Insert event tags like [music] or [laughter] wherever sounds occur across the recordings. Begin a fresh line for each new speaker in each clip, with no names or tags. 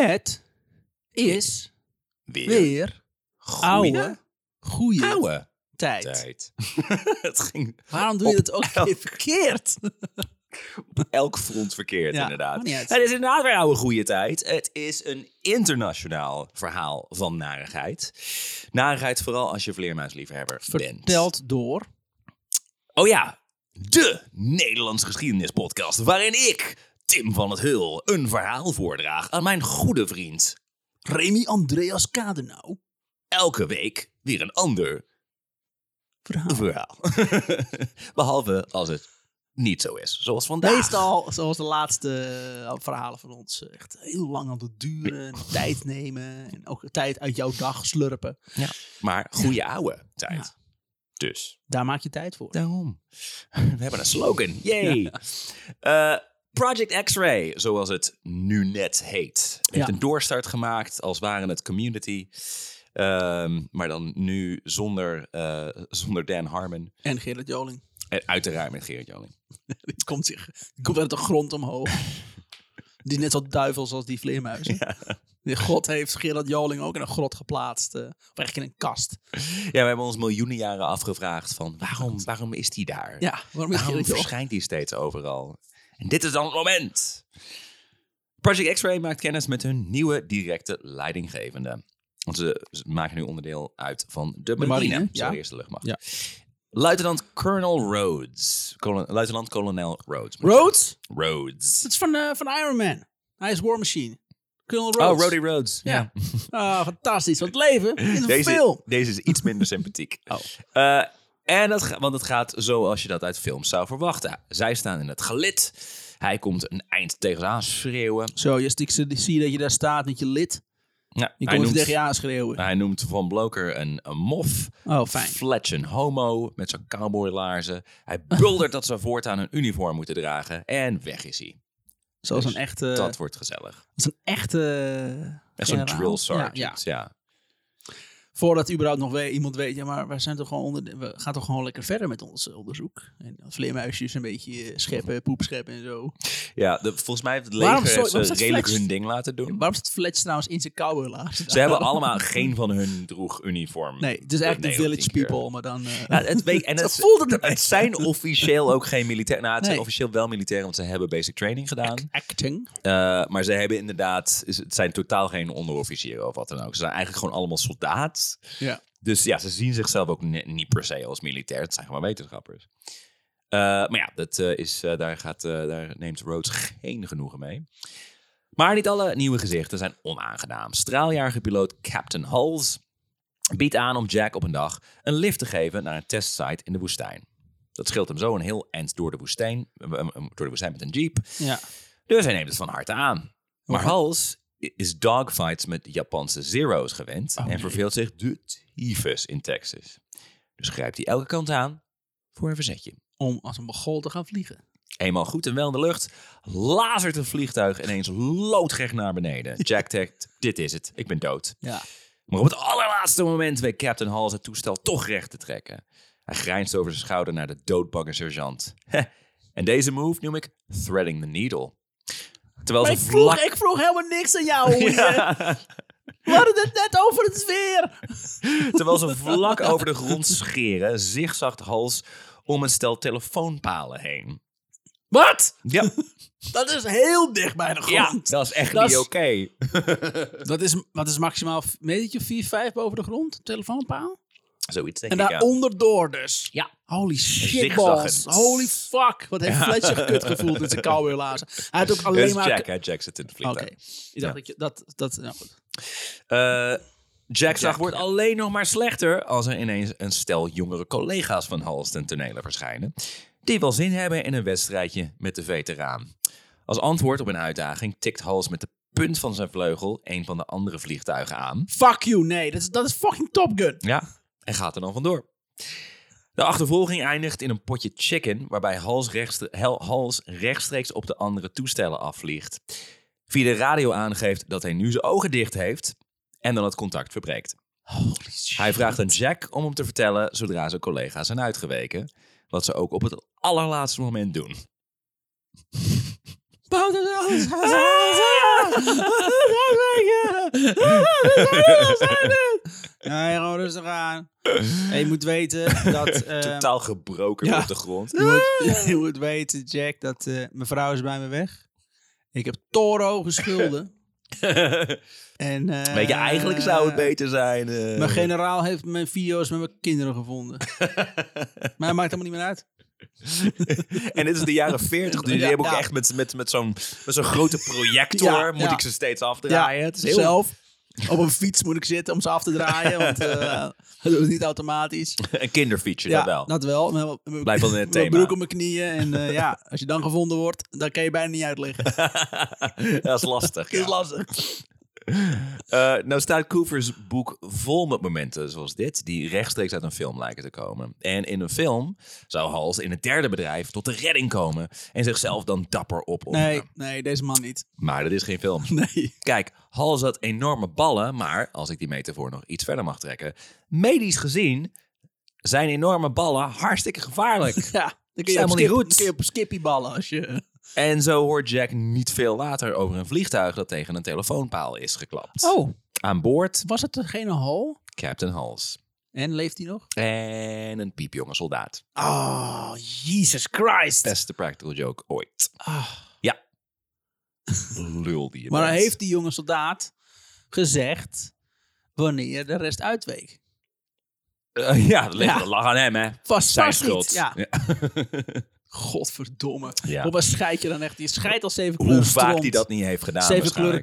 Het is
Weer.
weer oude, goede
oude
tijd.
tijd. [laughs] het ging
Waarom doe je dat ook weer verkeerd? [laughs]
op elk front verkeerd,
Ja,
inderdaad. Het is inderdaad weer oude goede tijd. Het is een internationaal verhaal van narigheid. Narigheid vooral als je vleermuisliefhebber bent.
Verteld door...
Oh ja, de Nederlandse geschiedenispodcast waarin ik, Tim van het Hul, een verhaal voordraag aan mijn goede vriend.
Remy Andreas Kadenau.
Elke week weer een ander
Verhaal.
verhaal. [laughs] Behalve als het niet zo is, zoals vandaag.
Meestal, zoals de laatste eh, verhalen van ons, eh, echt heel lang aan het duren. en [laughs] tijd nemen. En ook tijd uit jouw dag slurpen.
Maar goede oude tijd.
Ja.
Dus.
Daar maak je tijd voor.
Daarom. [laughs] We hebben een slogan. Yay. Eh, Project X-Ray, zoals het nu net heet, heeft
Ja.
een doorstart gemaakt als waren het community. Ehm, maar dan nu zonder, eh, zonder Dan Harmon.
En Gerrit Joling.
En uiteraard met Gerrit Joling. [laughs]
Die komt, zich, die komt uit de grond omhoog. [laughs] Die is net zo duivels als die vleermuizen. Die God heeft Gerard Joling ook in een grot geplaatst. eh, of eigenlijk in een kast.
Ja, we hebben ons miljoenen jaren afgevraagd van waarom, waarom is die daar?
Ja, waarom
Waarom
Gerard
verschijnt die steeds overal? En dit is dan het moment. Project X-Ray maakt kennis met hun nieuwe directe leidinggevende. Want ze ze maken nu onderdeel uit van de marine,
marine,
zo
ja.
de eerste luchtmacht.
Ja.
Luitenant Colonel Rhodes. Colon- Luitenant-kolonel Rhodes.
Rhodes?
Rhodes.
Dat is van, eh, van Iron Man. Hij is War Machine. Colonel Rhodes.
Oh, Rhodey Rhodes.
Ja. Ah, fantastisch. Want het leven is een
Deze,
film.
deze is iets minder sympathiek.
Oh.
Eh, en dat, want het gaat zoals je dat uit films zou verwachten. Zij staan in het gelid. Hij komt een eind tegen ze aan schreeuwen.
Zo, je zie je dat je daar staat met je lid.
Ja,
Je
hij,
komt
noemt,
tegen je aanschreeuwen.
hij noemt Van Bloker een, een mof.
Oh, fijn.
Fletch een homo met zijn cowboylaarzen. Hij buldert dat ze voortaan een uniform moeten dragen. En weg is hij.
Zoals
Dus
een echte...
Dat wordt gezellig.
als een echte...
Echt zo'n drill sergeant.
Ja,
Ja,
ja. Voordat überhaupt nog we- iemand weet, ja, maar we, zijn toch gewoon onder, we gaan toch gewoon lekker verder met ons eh, onderzoek. En vleermuisjes een beetje eh, scheppen, poep scheppen en zo.
Ja, de, volgens mij heeft het leger heeft redelijk hun ding laten doen.
Waarom zit Fletch trouwens in zijn cowboylaars?
Ze hebben allemaal, geen van hun droeg uniform.
Nee, het is eigenlijk de village
keer.
people, maar dan... eh,
Ja, het, weet- en [laughs] het,
het
zijn officieel ook geen militair. Nou, het zijn
Nee.
officieel wel militair, want ze hebben basic training gedaan.
acting.
Maar ze hebben inderdaad, het zijn totaal geen onderofficieren of wat dan ook. Ze zijn eigenlijk gewoon allemaal soldaat.
Ja.
Dus ja, ze zien zichzelf ook ni- niet per se als militair. Het zijn gewoon wetenschappers. Eh, maar ja, dat, eh, is, eh, daar, gaat, daar neemt Rhodes geen genoegen mee. Maar niet alle nieuwe gezichten zijn onaangenaam. Straaljarige piloot Captain Hulls biedt aan om Jack op een dag een lift te geven naar een testsite in de woestijn. Dat scheelt hem zo een heel eind door de woestijn, door de woestijn met een jeep.
Ja.
Dus hij neemt het van harte aan. Maar. Hals is dogfights met Japanse zero's gewend
Oh,
en
nee.
verveelt zich de tyfus in Texas. Dus grijpt hij elke kant aan voor een verzetje.
Om als een begol te gaan vliegen.
Eenmaal goed en wel in de lucht, lazert het vliegtuig ineens loodrecht naar beneden. [laughs] Jack denkt, dit is het, ik ben dood.
Ja.
Maar op het allerlaatste moment weet Captain Hals het toestel toch recht te trekken. Hij grijnst over zijn schouder naar de doodbange sergeant. [laughs] En deze move noem ik threading the needle. Terwijl
Maar
ze
ik, vroeg,
vlak...
ik vroeg helemaal niks aan jou. [laughs]
Ja.
We hadden het net over het weer. [laughs]
Terwijl ze vlak over de grond scheren, zigzagt Hals om een stel telefoonpalen heen.
Wat?
Ja,
Dat is heel dicht bij de
ja
grond.
dat is echt
Dat
niet oké. [laughs]
Dat is, wat is maximaal metertje 4, 5 boven de grond? Telefoonpaal?
Zoiets denk
En
ik, ja.
daaronder door dus.
Ja.
Holy shitballs.
zigzaggend.
Holy fuck. Wat heeft Fletch zich kut gevoeld in zijn cowboylazen. Hij had ook alleen maar...
Jack, hè? Jack zit in het
Oké.
vliegtuig.
Ik dacht dat je... Dat, dat, nou goed.
Jack's dag
Jack.
wordt alleen nog maar slechter als er ineens een stel jongere collega's van Hals ten verschijnen. Die wel zin hebben in een wedstrijdje met de veteraan. Als antwoord op een uitdaging tikt Hals met de punt van zijn vleugel een van de andere vliegtuigen aan.
Fuck you. Nee, dat is, dat is fucking Top Gun.
Ja, en gaat er dan vandoor. De achtervolging eindigt in een potje chicken, waarbij Hals, rechtstre- Hel- Hals rechtstreeks op de andere toestellen afvliegt. Via de radio aangeeft dat hij nu zijn ogen dicht heeft en dan het contact verbreekt.
Holy shit.
Hij vraagt aan Jack om hem te vertellen zodra zijn collega's zijn uitgeweken, wat ze ook op het allerlaatste moment doen. [laughs]
Ja, ja, gewoon rustig aan. [laughs] En je moet weten dat... [laughs] eh,
Totaal gebroken
ja.
op de grond.
je, moet, [laughs] je moet weten, Jack, dat eh, mijn vrouw is bij me weg. Ik heb torenhoge schulden. En, eh,
Weet je, eigenlijk zou het beter zijn. eh,
Mijn generaal heeft mijn video's met mijn kinderen gevonden. maar het maakt helemaal niet meer uit.
En dit is de jaren 40, dus die
Ja,
hebben ook
ja.
echt met, met, met zo'n met zo'n grote projector.
Ja,
moet
ja.
ik ze steeds afdraaien. het is heel
Zelf. Op een fiets moet ik zitten om ze af te draaien. Want eh [laughs] dat doe ik niet automatisch.
een kinderfeature,
ja,
dat wel.
Dat wel.
Blijft wel in het thema.
broek op mijn knieën. En eh, ja, als je dan gevonden wordt, dan kan je bijna niet uitleggen. [laughs]
dat is lastig. [laughs]
Dat is lastig. [laughs]
Eh, nou staat Coopers boek vol met momenten zoals dit, die rechtstreeks uit een film lijken te komen. En in een film zou Hals in het derde bedrijf tot de redding komen en zichzelf dan dapper opofferen.
Nee, nee, deze man niet.
Maar dat is geen film. [laughs]
Nee.
Kijk, Hals had enorme ballen, maar als ik die metafoor nog iets verder mag trekken, medisch gezien zijn enorme ballen hartstikke gevaarlijk. [laughs]
Ja, dan kun je, op,
helemaal niet
skip, kun je op skippy ballen als je...
en zo hoort Jack niet veel later over een vliegtuig dat tegen een telefoonpaal is geklapt.
Oh,
Aan boord
was het degene hal?
Captain Hals.
En leeft hij nog?
En een piepjonge soldaat.
Oh, Jesus Christ.
Beste practical joke ooit.
Ah. [laughs]
Lul die je
Maar
bent.
heeft die jonge soldaat gezegd wanneer de rest uitweek?
Eh, ja, dat ligt,
Ja.
lag aan hem, hè.
Vast,
Zijn
vast
schuld.
Niet. Ja. [laughs] Godverdomme.
Ja.
Een scheid je dan echt. Je scheidt al zeven
Hoe
kleuren
vaak
stront.
hij dat niet heeft gedaan.
Zeven kleuren.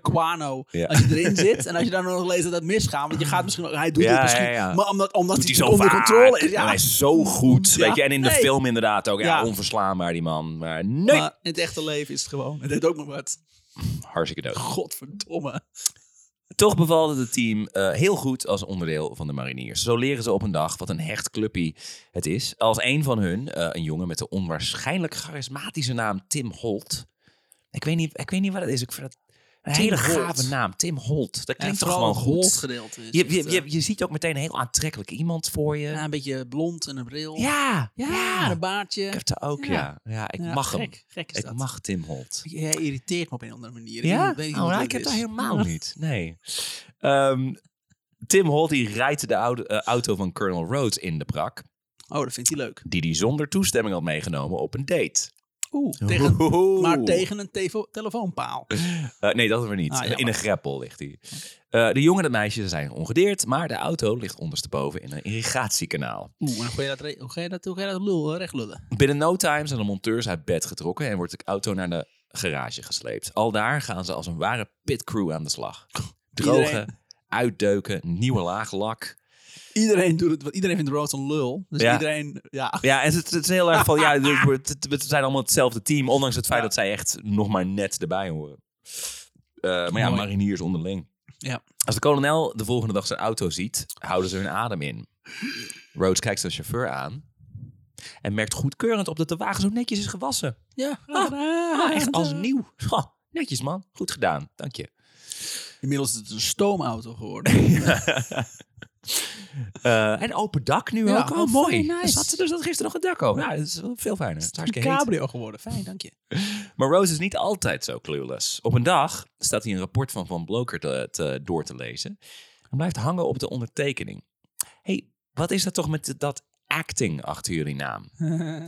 Ja.
Als je erin [laughs] zit. En als je dan nog leest dat het misgaat. Want je gaat misschien... Hij doet
Ja,
het misschien. Maar omdat, omdat
Doet
hij
zo
onder
vaak.
controle is. Ja.
En hij is zo goed. Weet je, en in de film inderdaad ook. Ja,
Ja.
onverslaanbaar die man. Maar nee,
Maar in het echte leven is het gewoon. Het deed ook nog wat.
hartstikke dood.
Godverdomme.
Toch bevalde het team eh, heel goed als onderdeel van de mariniers. Zo leren ze op een dag wat een hecht clubpie het is. Als een van hun, eh, een jongen met de onwaarschijnlijk charismatische naam Tim Holt. Ik weet niet, ik weet niet wat het is. Ik vind het een
Tim
hele
Holt.
gave naam. Tim Holt. Dat klinkt toch gewoon goed.
gedeelte.
Je, je,
eh,
je, je ziet ook meteen een heel aantrekkelijk iemand voor je.
ja, een beetje blond en een bril.
Ja,
Ja,
ja.
een baardje.
Ik heb het ook, ja.
Ja.
Ja, ik mag hem.
gek,
Ik
dat.
mag Tim Holt.
Jij irriteert me op een andere manier.
Ja?
Ik weet niet
Oh, nou, ik heb dat helemaal niet. Nee. Ehm, Tim Holt die rijdt de oude, eh, auto van Colonel Rhodes in de prak.
Oh, dat vindt hij leuk.
Die hij zonder toestemming had meegenomen op een date.
Oeh, tegen,
Oeh.
maar tegen een telefoonpaal.
Eh, nee, dat we niet.
Ah,
in een greppel ligt hij. Eh, de jongen en het meisje zijn ongedeerd, maar de auto ligt ondersteboven in een irrigatiekanaal.
Oeh, hoe ga je dat, re- hoe ga je dat, hoe ga je dat recht lullen?
Binnen no time zijn de monteurs uit bed getrokken en wordt de auto naar de garage gesleept. Al daar gaan ze als een ware pitcrew aan de slag. Drogen,
Iedereen-
uitdeuken, nieuwe laag lak.
Iedereen doet het, want iedereen vindt Road een lul. Dus
Ja.
iedereen, ja.
Ja, en het, het is heel erg [laughs] van, ja, wordt- het- we zijn allemaal hetzelfde team, ondanks het feit
Ja.
dat zij echt nog maar net erbij horen. Eh, maar ja,
Mooi.
mariniers onderling.
Ja.
Als de kolonel de volgende dag zijn auto ziet, houden ze hun adem in. Rhodes kijkt zijn chauffeur aan en merkt goedkeurend op dat de wagen zo netjes is gewassen.
Ja,
Ah, echt als nieuw. Netjes man, goed gedaan, dank je.
Inmiddels is het een stoomauto geworden. [laughs] [laughs]
Eh, en open dak nu
Ja,
ook. Oh,
oh,
mooi.
nice.
Er zat, er zat gisteren nog een dak over. Ja, dat is veel fijner. Het is hartstikke
een
heet.
cabrio geworden. Fijn, dank je. [laughs]
Maar Rose is niet altijd zo clueless. Op een dag staat hij een rapport van Van Bloker te, te- door te lezen. En blijft hangen op de ondertekening. hey, wat is dat toch met dat acting achter jullie naam? [laughs]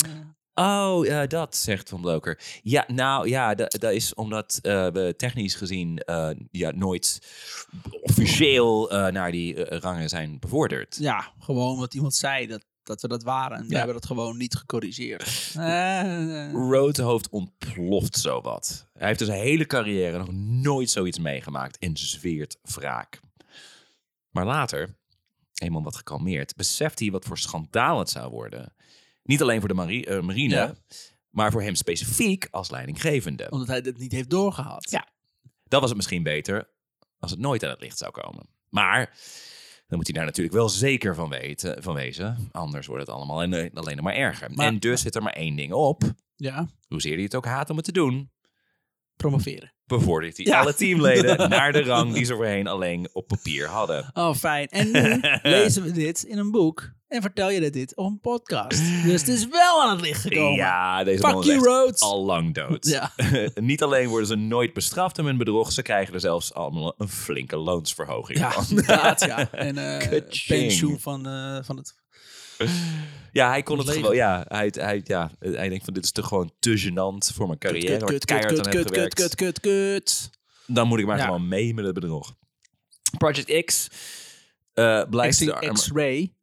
Oh, ja, dat, zegt Van Bloker. Ja, nou ja, dat, dat is omdat eh, we technisch gezien eh, ja, nooit officieel naar die rangen zijn bevorderd.
ja, gewoon wat iemand zei dat, dat we dat waren. En we hebben dat gewoon niet gecorrigeerd. [laughs] Eh,
Rhodes hoofd ontploft zowat. Hij heeft dus zijn hele carrière nog nooit zoiets meegemaakt en zweert wraak. Maar later, eenmaal wat gekalmeerd, beseft hij wat voor schandaal het zou worden. Niet alleen voor de mari- eh, marine,
Ja.
maar voor hem specifiek als leidinggevende.
omdat hij dit niet heeft doorgehad.
Ja. Dan was het misschien beter als het nooit aan het licht zou komen. Maar dan moet hij daar natuurlijk wel zeker van, weten, van wezen. Anders wordt het allemaal en, eh, alleen nog maar erger.
Maar-
en dus zit er maar één ding op.
Ja,
Hoezeer hij het ook haat om het te doen,
promoveren.
bevordert hij
Ja.
alle teamleden [laughs] naar de rang die ze voorheen alleen op papier hadden.
Oh, fijn. En nu [laughs] lezen we dit in een boek. En vertel je dit op een podcast. Dus het is wel aan het licht gekomen.
Ja, deze
Fuck
man
you, Rhodes.
al lang dood.
Ja. [laughs]
Niet alleen worden ze nooit bestraft om hun bedrog, ze krijgen er zelfs allemaal een flinke loonsverhoging
Ja,
van.
inderdaad, ja. [laughs] En
Ka-ching.
pensioen van, eh, van het...
Ja, hij kon het
Leger.
gewoon. Ja, hij, hij, ja, hij denkt van dit is toch gewoon te gênant voor mijn carrière.
Kut, kut, kut, kut, kut, kut, kut, kut.
Dan moet ik maar
Ja.
gewoon mee met het bedrog. Project X eh, blijft
X-ray.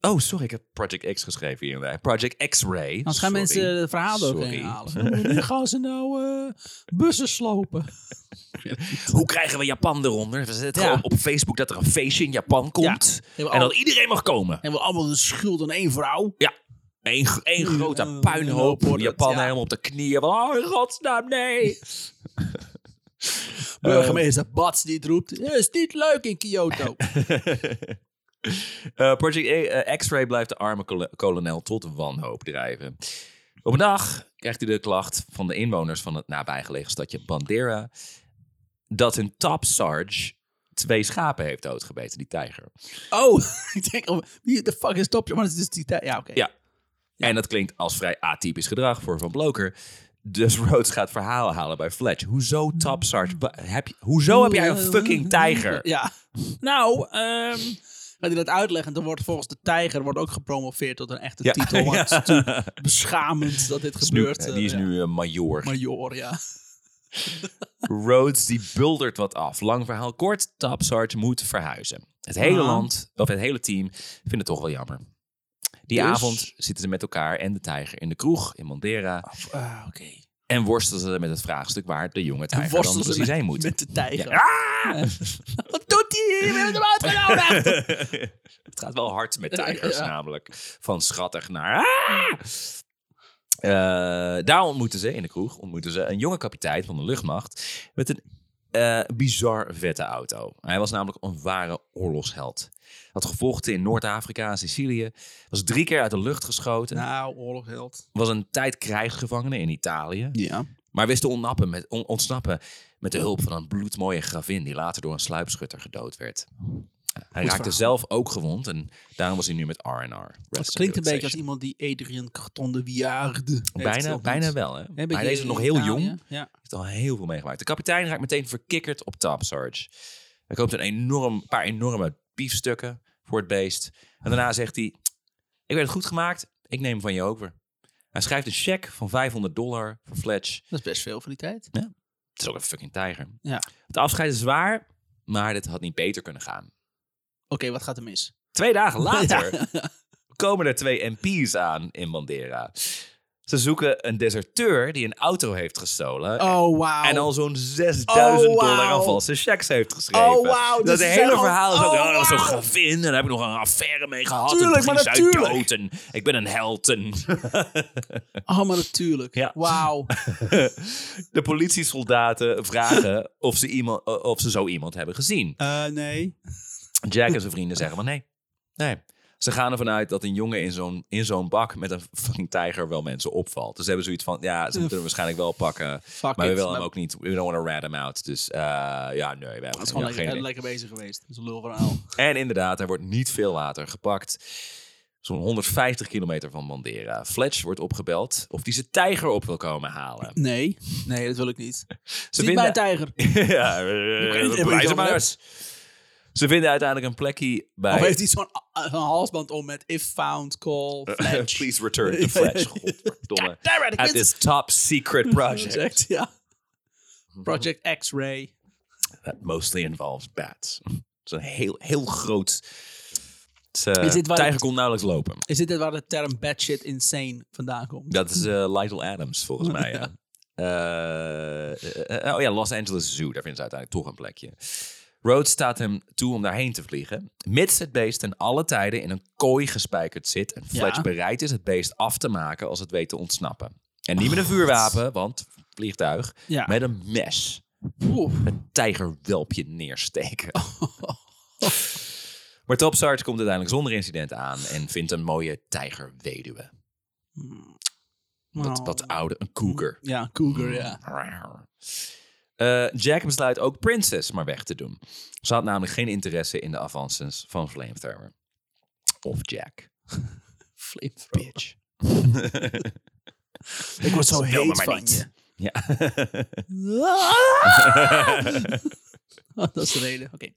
Oh, sorry, ik heb Project X geschreven hier. inderdaad. Project X-Ray.
Anders gaan mensen het verhaal
Sorry.
doorheen halen. Nu gaan ze nou eh, bussen slopen. [laughs]
Hoe krijgen we Japan eronder? We zetten
Ja.
gewoon op Facebook dat er een feestje in Japan komt.
Ja.
En dat iedereen mag komen.
En we allemaal de schuld aan één vrouw.
Ja. Eén één grote
een
puinhoop.
het,
Japan
ja.
helemaal op de knieën. Oh, in godsnaam, nee. [laughs]
Burgemeester Bats die het roept. Het is niet leuk in Kyoto. [laughs] [laughs]
Eh, Project A- eh, X-Ray blijft de arme kol- kolonel tot wanhoop drijven. Op een dag krijgt hij de klacht van de inwoners van het nabijgelegen stadje Bandera... dat hun top sarge twee schapen heeft doodgebeten, die tijger.
Oh, [laughs] ik denk, oh, wie de fuck is Top? Maar dat is dus die tijd. Ja, oké.
Ja. En dat klinkt als vrij atypisch gedrag voor Van Bloker. Dus [laughs] Rhodes gaat verhalen halen bij Fletch. Hoezo top Heb je, hoezo heb jij een fucking tijger?
Ja. Nou, ehm gaat hij dat uitleggen. Dan wordt volgens de tijger wordt ook gepromoveerd tot een echte
Ja.
titel. Want het is beschamend dat dit
nu-
gebeurt.
die
eh,
is
ja.
nu eh, major.
Major, ja.
Rhodes die buldert wat af. Lang verhaal kort, Top Sarge moet verhuizen. Het hele
Ah.
land, of het hele team, vindt het toch wel jammer. Die
Dus?
avond zitten ze met elkaar en de tijger in de kroeg in Mondera.
Ah, oké.
En worstelen ze met het vraagstuk waar de jonge tijger dan precies heen moet.
met de tijger.
Ja. Ah! [laughs]
Wat doet hij? We hebben hem uitgenodigd. [laughs]
het gaat wel hard met tijgers
Ja.
namelijk. Van schattig naar... Ah! Eh, daar ontmoeten ze, in de kroeg, ontmoeten ze een jonge kapitein van de luchtmacht met een eh, bizar vette auto. Hij was namelijk een ware oorlogsheld. Had gevochten in Noord-Afrika en Sicilië. Was drie keer uit de lucht geschoten.
Nou, oorlogheld.
Was een tijd krijgsgevangene in Italië.
Ja.
Maar wist te ontsnappen met, on- ontsnappen met de hulp van een bloedmooie gravin... die later door een sluipschutter gedood werd. Hij raakte zelf ook gewond en daarom was hij nu met R&R.
Het klinkt een beetje als iemand die Adrian Carton de Wiarde
Bijna, bijna wel, hè? Maar deze is nog heel jong.
Ja.
heeft al heel veel meegemaakt. De kapitein raakt meteen verkikkerd op Top Sarge. Hij koopt een enorm, paar enorme biefstukken voor het beest. En daarna zegt hij, ik weet het goed gemaakt, ik neem hem van je over. Hij schrijft een cheque van 500 dollar voor Fletch.
Dat is best veel voor die tijd.
Het is ook een fucking tijger.
Ja.
Het afscheid is zwaar, maar dit had niet beter kunnen gaan.
Oké, wat gaat er mis?
Twee dagen [laughs] later
Ja.
komen er twee MP's aan in Bandera. Ze zoeken een deserteur die een auto heeft gestolen.
Oh, wauw.
En al zo'n 6000
Oh, wauw.
dollar aan valse checks heeft geschreven.
Oh, wauw,
Dat
dus
het hele verhaal is ook,
gewoon-
oh, dat was zo'n
oh,
gravin. En daar heb ik nog een affaire mee gehad.
Tuurlijk,
en
maar natuurlijk.
dood. Ik ben een held. [laughs]
Oh, maar natuurlijk.
Ja.
Wauw. [laughs]
de politiesoldaten vragen of ze, iemand, of ze zo iemand hebben gezien.
Eh, nee.
Jack en zijn vrienden zeggen van nee. Nee. Ze gaan ervan uit dat een jongen in zo'n, in zo'n bak met een fucking tijger wel mensen opvalt. Dus ze hebben zoiets van, ja, ze moeten hem waarschijnlijk wel pakken.
Fuck
Maar we
it.
willen hem
Maar
ook niet, we don't want to rat him out. Dus eh, ja, nee, we hebben
Het is
geen,
gewoon lekker,
geen idee.
lekker bezig geweest. Dat is een lulverhaal.
En inderdaad, hij wordt niet veel later gepakt. Zo'n 150 kilometer van Bandera. Fletch wordt opgebeld of hij zijn tijger op wil komen halen.
Nee. Nee, dat wil ik niet. [laughs]
Ze
Niet mijn tijger. [laughs]
ja, uh, maar. Ze vinden uiteindelijk een plekje bij...
Of heeft hij zo'n uh, zo'n halsband om met if found, call, [laughs] Fletch.
Please return to [laughs] Fletch. Godverdomme.
It,
At this top secret [laughs] project.
Project, ja. Project X-Ray.
That mostly involves bats. Het is een heel, heel groot... Het, eh,
Is dit waar
tijger
het-
kon nauwelijks lopen.
Is dit waar de term batshit insane vandaan komt?
Dat is eh Lydell Adams, volgens mij. Ja. Eh, eh, oh ja, Los Angeles Zoo. Daar vinden ze uiteindelijk toch een plekje. Rhodes staat hem toe om daarheen te vliegen. Mits het beest ten alle tijden in een kooi gespijkerd zit. En Fletch
Ja.
bereid is het beest af te maken als het weet te ontsnappen. En niet met een vuurwapen, want vliegtuig.
Ja.
Met een mes.
Oeh.
Een tijgerwelpje neersteken. [laughs] Maar Top Sarge komt uiteindelijk zonder incident aan. En vindt een mooie tijgerweduwe. Wat,
Oh.
wat oude, een cougar.
Ja, cougar, ja.
Eh, Jack besluit ook Princess maar weg te doen. Ze had namelijk geen interesse in de avances van Flamethrower. Of Jack. [laughs]
Flamethrower.
Bitch. [laughs]
Ik word zo heet
maar
van
niet.
je.
Ja. [laughs]
Oh, dat is de reden. Oké.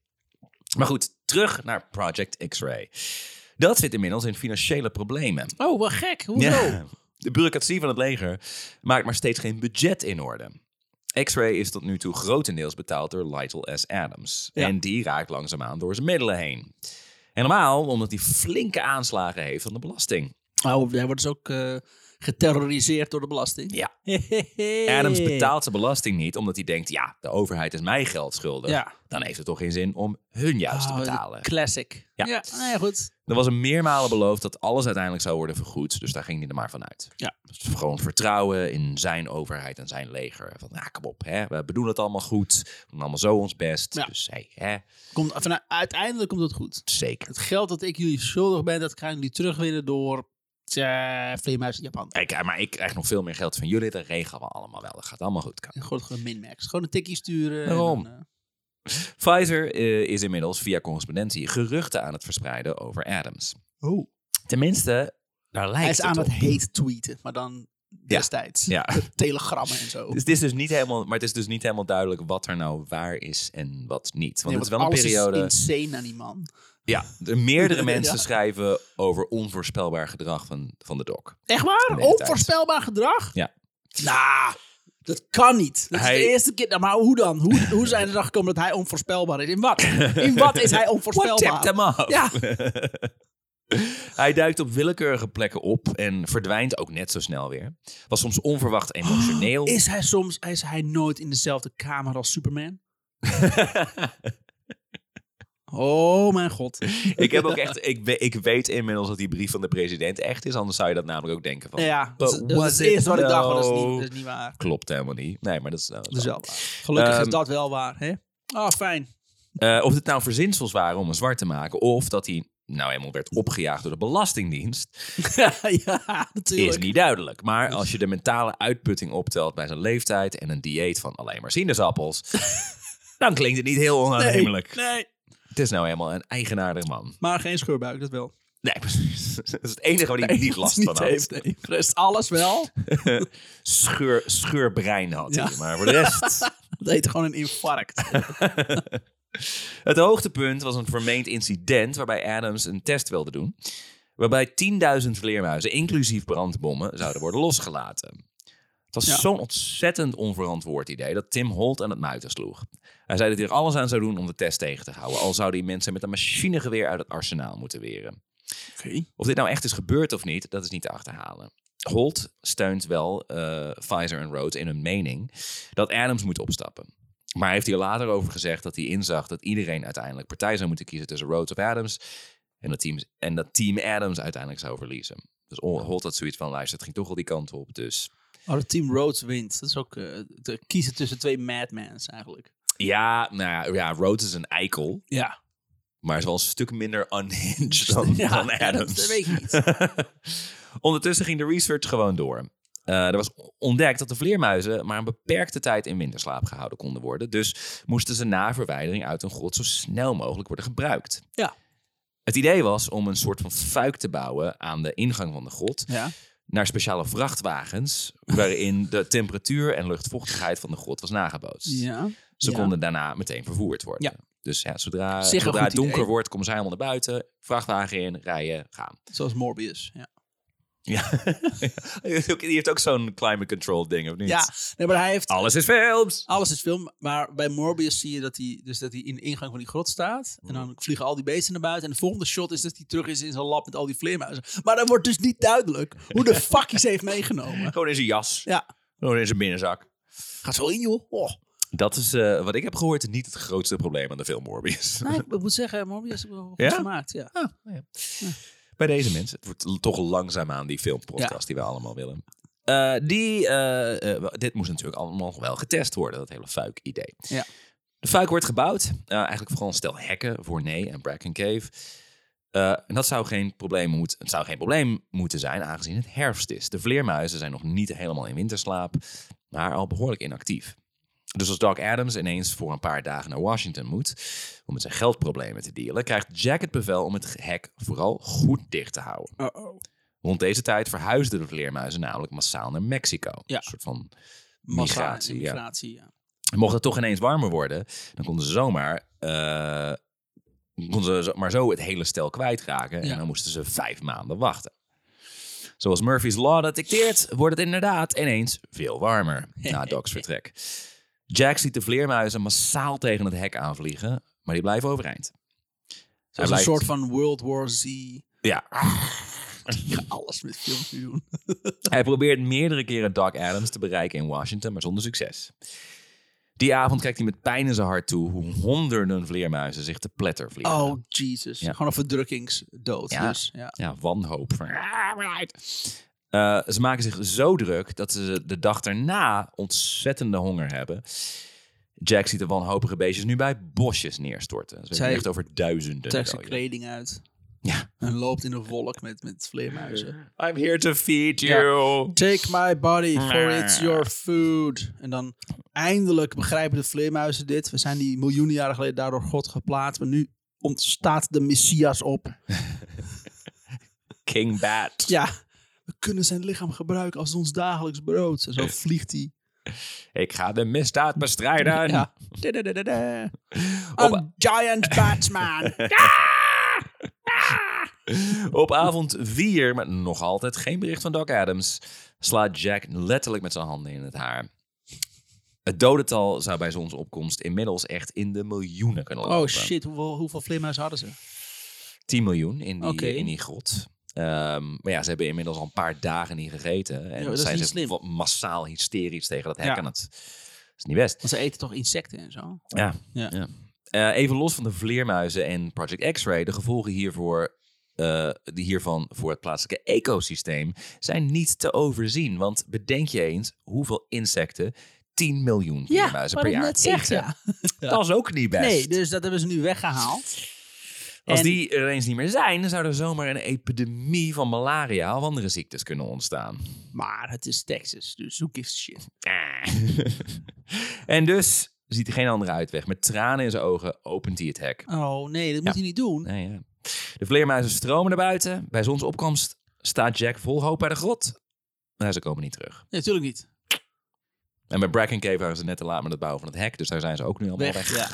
maar goed, terug naar Project X-Ray. Dat zit inmiddels in financiële problemen.
Oh, wat gek. Hoezo?
Ja. De bureaucratie van het leger maakt maar steeds geen budget in orde. X-Ray is tot nu toe grotendeels betaald door Lytle S. Adams.
Ja.
En die raakt langzaamaan door zijn middelen heen. Helemaal omdat hij flinke aanslagen heeft van de belasting.
Oh, hij wordt dus ook eh, geterroriseerd door de belasting.
Ja. [laughs] Adams betaalt zijn belasting niet omdat hij denkt... ja, de overheid is mij geld schuldig.
Ja.
Dan heeft het toch geen zin om hun juist te
Oh,
betalen.
Classic.
Ja.
Ja, nou ja, goed.
Er was hem meermalen beloofd dat alles uiteindelijk zou worden vergoed. Dus daar ging hij er maar van uit.
Ja.
Dus gewoon vertrouwen in zijn overheid en zijn leger. Van, ja, kom op, hè, we bedoelen het allemaal goed. We doen allemaal zo ons best.
Ja.
Dus hey, hè,
Komt, vanuit, uiteindelijk komt het goed.
zeker.
Het geld dat ik jullie schuldig ben, dat gaan jullie terugwinnen door uh, Vleermuis in Japan.
Kijk, eh, maar ik krijg nog veel meer geld van jullie. Dat regelen we allemaal wel. Dat gaat allemaal goed.
En gewoon, gewoon minmax. Gewoon een tikkie sturen. en
Waarom?
dan, eh,
Pfizer is inmiddels via correspondentie geruchten aan het verspreiden over Adams. Tenminste, daar lijkt
hij is
het
aan
op.
het hate tweeten, maar dan destijds.
Ja. [laughs]
Telegrammen en zo.
Dus het is dus niet helemaal, maar het is dus niet helemaal duidelijk wat er nou waar is en wat niet. Want
Nee,
het is wel een periode.
is insane aan die man.
Ja, er meerdere mensen
Ja.
schrijven over onvoorspelbaar gedrag van, van de doc.
Echt waar?
Tijd.
Onvoorspelbaar gedrag?
Ja.
Nou, dat kan niet. Dat
Hij-
is de eerste keer. Nou, maar hoe dan? Hoe, hoe zijn er dan gekomen dat hij onvoorspelbaar is? In wat? In wat is hij [laughs]
What
onvoorspelbaar?
off?
Ja. [laughs]
Hij duikt op willekeurige plekken op en verdwijnt ook net zo snel weer. Was soms onverwacht emotioneel. [gasps]
Is hij soms is hij nooit in dezelfde kamer als Superman? [laughs] Oh mijn god. [laughs]
ik heb ook echt, ik, we- ik weet inmiddels dat die brief van de president echt is. Anders zou je dat namelijk ook denken van.
Ja, dat, is-
was it
wat ik dacht, maar dat is, niet, dat is niet waar.
Klopt helemaal niet. Nee, maar dat is, dat is
Dat is
wel.
wel waar. Gelukkig
Ehm,
is [laughs] dat wel waar, hè? Ah, fijn.
Eh, of het nou verzinsels waren om hem zwart te maken. Of dat hij nou helemaal werd opgejaagd door de Belastingdienst. [laughs]
ja, natuurlijk.
Is niet duidelijk. Maar als je de mentale uitputting optelt bij zijn leeftijd. en een dieet van alleen maar sinaasappels. dan klinkt het niet heel onaannemelijk.
Nee, nee.
Het is nou helemaal een eigenaardig man.
Maar geen scheurbuik, dat wel.
Nee, precies. [laughs] Dat is het enige waar hij
Nee,
niet last van had.
heeft, nee. De rest alles wel. [laughs]
Scheur, scheurbrein had hij. Maar voor de rest. [laughs]
Dat heet gewoon een infarct.
Het hoogtepunt was een vermeend incident waarbij Adams een test wilde doen. Waarbij 10.000 vleermuizen, inclusief brandbommen, zouden worden losgelaten. Het was
Ja.
zo'n ontzettend onverantwoord idee dat Tim Holt aan het muiten sloeg. Hij zei dat hij er alles aan zou doen om de test tegen te houden. Al zouden die mensen met een machinegeweer uit het arsenaal moeten weren.
Oké.
Of dit nou echt is gebeurd of niet, dat is niet te achterhalen. Holt steunt wel eh, Pfizer en Rhodes in hun mening dat Adams moet opstappen. Maar hij heeft hier later over gezegd dat hij inzag dat iedereen uiteindelijk partij zou moeten kiezen tussen Rhodes of Adams. En dat team, en dat team Adams uiteindelijk zou verliezen. Dus Holt had zoiets van, luister, het ging toch wel die kant op. Dus
Oh, het team Rhodes wint. Dat is ook eh, te kiezen tussen twee madmans eigenlijk.
Ja, nou ja, Rhodes is een eikel.
Ja.
Maar is wel een stuk minder unhinged [laughs] dan,
Ja,
dan Adams.
dat weet ik niet. [laughs]
Ondertussen ging de research gewoon door. Eh, er was ontdekt dat de vleermuizen maar een beperkte tijd in winterslaap gehouden konden worden. Dus moesten ze na verwijdering uit een grot zo snel mogelijk worden gebruikt.
Ja.
Het idee was om een soort van fuik te bouwen aan de ingang van de grot.
Ja.
Naar speciale vrachtwagens, waarin de temperatuur en luchtvochtigheid van de grot was nagebootst.
Ja.
Ze
Ja.
konden daarna meteen vervoerd worden.
Ja.
Dus ja, zodra, zodra het donker
idee.
wordt, komen ze helemaal naar buiten. Vrachtwagen in, rijden, gaan.
Zoals Morbius. Ja.
Ja. [laughs] Die heeft ook zo'n climate control ding, of niet?
ja. Nee, maar hij heeft...
Alles is films.
Alles is film, maar bij Morbius zie je dat hij, dus dat hij in de ingang van die grot staat. En dan vliegen al die beesten naar buiten. En de volgende shot is dat hij terug is in zijn lab met al die vleermuizen. Maar dan wordt dus niet duidelijk hoe de [laughs] fuck hij ze heeft meegenomen.
Gewoon in zijn jas.
Ja,
Gewoon in zijn binnenzak.
gaat zo in joh. Oh.
Dat is eh, wat ik heb gehoord niet het grootste probleem aan de film Morbius.
Nee, ik [laughs] moet zeggen, Morbius is wel goed
Ja?
gemaakt. Ja.
Bij deze mensen. Het wordt toch langzaamaan die filmpodcast die we allemaal willen. Eh, die, eh, dit moest natuurlijk allemaal wel getest worden, dat hele fuik-idee.
Ja.
De fuik wordt gebouwd. eigenlijk vooral een stel hekken voor Nee en Bracken Cave. En dat zou geen, probleem moet, het zou geen probleem moeten zijn, aangezien het herfst is. De vleermuizen zijn nog niet helemaal in winterslaap, maar al behoorlijk inactief. Dus als Doc Adams ineens voor een paar dagen naar Washington moet om met zijn geldproblemen te dealen, krijgt Jack het bevel om het hek vooral goed dicht te houden.
Uh-oh.
Rond deze tijd verhuisden de vleermuizen namelijk massaal naar Mexico.
Ja.
Een soort van
Massa-
migratie. Ja.
migratie, ja.
Mocht het toch ineens warmer worden, dan konden ze zomaar, eh, konden ze zo- maar zo het hele stel kwijtraken. En dan moesten ze vijf maanden wachten. Zoals Murphy's Law dat dicteert, wordt het inderdaad ineens veel warmer [laughs] na Doc's vertrek. Jack ziet de vleermuizen massaal tegen het hek aanvliegen, maar die blijven overeind.
Zoals
Hij
een soort van World War Z.
Ja,
gaan alles met films nu doen. [laughs]
Hij probeert meerdere keren Doc Adams te bereiken in Washington, maar zonder succes. Die avond kijkt hij met pijn in zijn hart toe hoe honderden vleermuizen zich te pletter vliegen.
Oh, Jesus.
Ja.
Gewoon een verdrukkingsdood.
Ja.
Dus, ja.
Ja, wanhoop. Eh, ze maken zich zo druk dat ze de dag erna ontzettende honger hebben. Jack ziet de wanhopige beestjes nu bij bosjes neerstorten. Ze echt over duizenden.
Trekt zijn kleding uit.
Ja.
En loopt in een wolk met, met vleermuizen.
I'm here to feed
Ja.
you.
Take my body, for it's your food. En dan eindelijk begrijpen de vleermuizen dit. We zijn die miljoenen jaren geleden daardoor God geplaatst. Maar nu ontstaat de Messias op. [laughs]
King Bat.
Ja, we kunnen zijn lichaam gebruiken als ons dagelijks brood. En zo vliegt hij.
Ik ga de misdaad bestrijden. [laughs]
Ja. [laughs] Da-da-da-da-da.
Op-
A giant batsman. [laughs]
Op avond 4, maar nog altijd geen bericht van Doc Adams, slaat Jack letterlijk met zijn handen in het haar. Het dodental zou bij zonsopkomst inmiddels echt in de miljoenen kunnen lopen.
Oh shit, hoeveel, hoeveel vleermuizen hadden ze?
10 miljoen in die, in die grot. Ehm, maar ja, ze hebben inmiddels al een paar dagen niet gegeten. En dan
is
zijn
niet
ze
slim.
wat massaal hysterisch tegen dat hek
Ja.
aan het... Dat is niet best.
Want ze eten toch insecten en zo?
Ja.
Ja.
ja. Eh, even los van de vleermuizen en Project X-Ray, de gevolgen hiervoor, eh, die hiervan voor het plaatselijke ecosysteem zijn niet te overzien. Want bedenk je eens hoeveel insecten 10 miljoen vleermuizen per jaar
zeg,
eten.
ja.
Dat is ook niet best.
Nee, dus dat hebben ze nu weggehaald.
Als
en-
die er eens niet meer zijn, dan zou er zomaar een epidemie van malaria of andere ziektes kunnen ontstaan.
Maar het is Texas, dus gives a shit? [laughs]
en dus ziet hij geen andere uitweg. Met tranen in zijn ogen opent hij het hek.
Oh nee, dat moet hij niet doen.
Nee, ja. De vleermuizen stromen naar buiten. Bij zonsopkomst staat Jack vol hoop bij de grot. Maar ze komen niet terug.
Nee, natuurlijk niet.
En bij Bracken Cave waren ze net te laat met het bouwen van het hek. Dus daar zijn ze ook nu allemaal weg.
Weg, ja.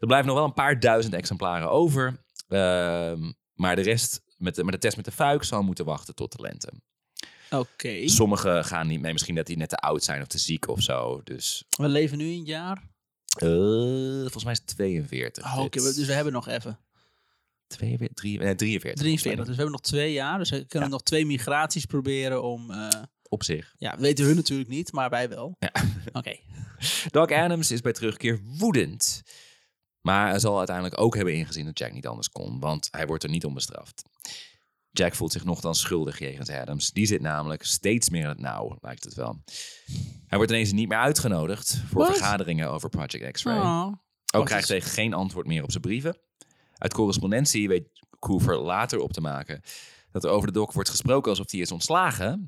Er blijven nog wel een paar duizend exemplaren over. Ehm, maar de rest, met de, met de test met de fuik, zal moeten wachten tot de lente.
Oké.
Sommigen gaan niet mee. Misschien dat die net te oud zijn of te ziek of zo. Dus
We leven nu in het jaar.
eh, volgens mij is het 42.
Oh, Oké, we- dus we hebben nog even.
42, drie- nee, 43.
43, dus we hebben nog twee jaar. Dus we kunnen
Ja.
nog twee migraties proberen om... eh,
Op zich.
ja, weten hun natuurlijk niet, maar wij wel.
Ja.
Oké. [laughs]
Doc Adams is bij terugkeer woedend. Maar hij zal uiteindelijk ook hebben ingezien dat Jack niet anders kon, want hij wordt er niet om bestraft. Jack voelt zich nogthans schuldig jegens Adams. Die zit namelijk steeds meer in het nauw, lijkt het wel. Hij wordt ineens niet meer uitgenodigd voor vergaderingen over Project X-Ray.
Oh.
Ook krijgt hij geen antwoord meer op zijn brieven. Uit correspondentie weet Coover later op te maken dat er over de doc wordt gesproken alsof hij is ontslagen.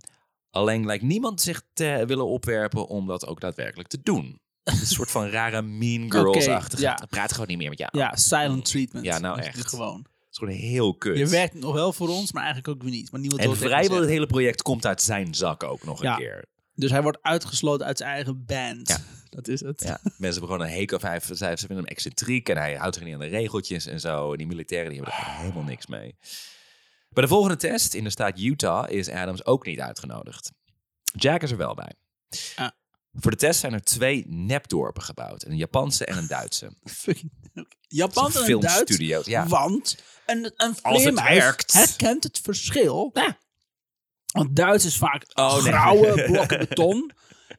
Alleen lijkt niemand zich te willen opwerpen om dat ook daadwerkelijk te doen. Een soort van rare mean girls-achtige.
ja.
Hij praat gewoon niet meer met jou.
Ja, silent treatment.
Ja, nou echt.
Gewoon.
Het is gewoon heel kut.
Je werkt nog wel voor ons, maar eigenlijk ook weer niet. Maar niemand
en vrijwel het hele project komt uit zijn zak ook nog
Ja.
een keer.
Dus hij wordt uitgesloten uit zijn eigen band.
Ja. [laughs]
Dat is het.
Ja, mensen hebben gewoon een hekel hij, ze vinden hem excentriek en hij houdt zich niet aan de regeltjes en zo. En die militairen die hebben er helemaal niks mee. Bij de volgende test in de staat Utah is Adams ook niet uitgenodigd. Jack is er wel bij.
Ah.
Voor de test zijn er twee nepdorpen gebouwd. Een Japanse en een Duitse. [laughs]
Fucking. Japan
Het is
en
een
Duits.
ja.
Want een, een
Als het werkt.
herkent het verschil. Want Duits is vaak
Oh, nee.
grauwe [laughs] blokken beton.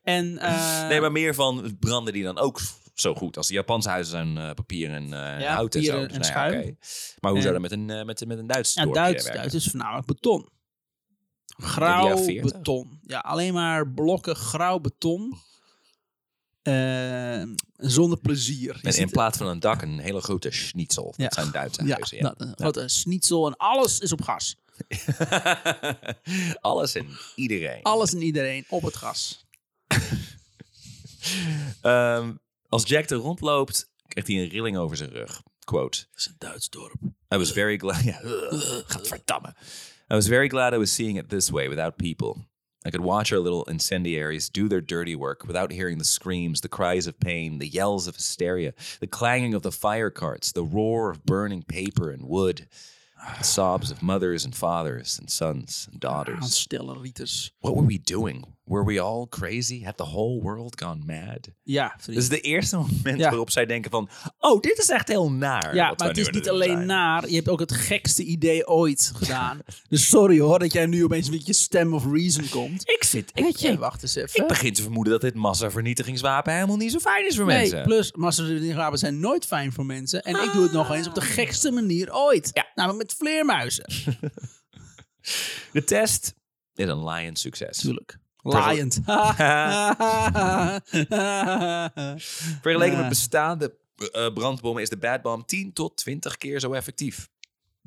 En, eh,
Nee, maar meer van branden die dan ook zo goed. Als de Japanse huizen zijn eh, papier en
Ja,
hout en zo.
en
Dus nou ja,
schuim.
oké. Maar hoe
En-
zou dat met een, met, met een Duits
ja, Duits,
werken?
Duits is voornamelijk beton. Grauw
jaren 40.
beton. Ja, alleen maar blokken grauw beton. Eh, zonder plezier.
En in plaats van een dak een hele grote schnitzel. Dat zijn Duitse
ja,
huizen. Ja.
dat, een grote schnitzel en alles is op gas. [laughs]
Alles en iedereen.
Alles en iedereen op het gas. [laughs]
Ehm, als Jack er rondloopt, krijgt hij een rilling over zijn rug. Quote.
Dat is een Duits dorp.
I was very glad. [laughs] Ja, gadverdamme. I was very glad I was seeing it this way without people. I could watch our little incendiaries do their dirty work without hearing the screams, the cries of pain, the yells of hysteria, the clanging of the fire carts, the roar of burning paper and wood, the sobs of mothers and fathers and sons and ah, daughters.
Aanstellen, Rieters.
What were we doing? Were we all crazy? Had the whole world gone mad?
Ja,
Dit is de eerste moment
Ja.
waarop zij denken van... Oh, dit is echt heel naar.
Ja, maar het is niet alleen
zijn.
naar. Je hebt ook het gekste idee ooit gedaan. [laughs] dus sorry hoor dat jij nu opeens met je stem of reason komt.
Ik zit... Ik,
je,
ik,
wacht eens even.
ik begin te vermoeden dat dit massavernietigingswapen helemaal niet zo fijn is voor
nee,
mensen.
plus massavernietigingswapens zijn nooit fijn voor mensen. En ik doe het nog eens op de gekste manier ooit.
Ja.
Namelijk met vleermuizen. [laughs]
De test is een lion succes.
Tuurlijk. Laaiend. [laughs]
Vergeleken met bestaande eh, brandbommen is de Bad Bomb 10 tot 20 keer zo effectief.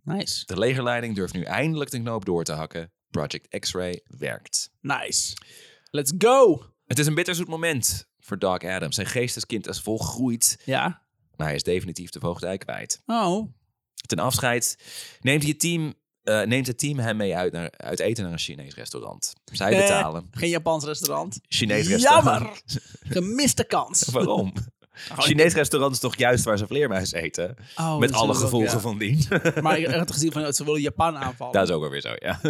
nice.
De legerleiding durft nu eindelijk de knoop door te hakken. Project X-Ray werkt.
Nice. Let's go.
Het is een bitterzoet moment voor Doc Adams. Zijn geesteskind is volgroeid,
Ja.
maar hij is definitief de voogdij kwijt.
Oh.
Ten afscheid neemt, hij het team, eh, neemt het team hem mee uit, naar, uit eten naar een Chinees restaurant. Zij
Eh,
betalen.
Geen Japans restaurant.
Chinees restaurant.
Jammer. [laughs] Gemiste kans.
Waarom? Chinees restaurant is toch juist waar ze vleermuis eten?
Oh,
Met alle
ook,
gevolgen
ja.
van dien.
Maar ik had gezien van ze willen Japan aanvallen.
Dat is ook alweer zo, ja.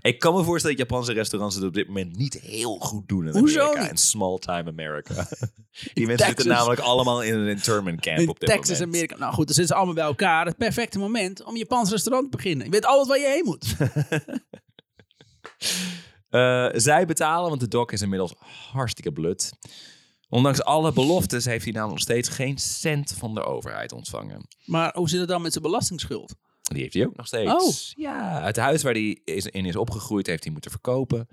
Ik kan me voorstellen dat Japanse restaurants het op dit moment niet heel goed doen in
Hoezo
Amerika. In small time America. [laughs] Die mensen zitten namelijk allemaal in een internment camp
in
op dit
Texas,
moment.
Amerika. Nou goed, dan zitten ze allemaal bij elkaar. Het perfecte moment om een Japans restaurant te beginnen. Je weet altijd waar je heen moet. [laughs]
Eh, zij betalen, want de doc is inmiddels hartstikke blut. Ondanks alle beloftes heeft hij namelijk nog steeds geen cent van de overheid ontvangen.
Maar hoe zit het dan met zijn belastingsschuld?
Die heeft hij ook nog steeds.
Oh.
Ja, het huis waar hij is, in is opgegroeid heeft hij moeten verkopen.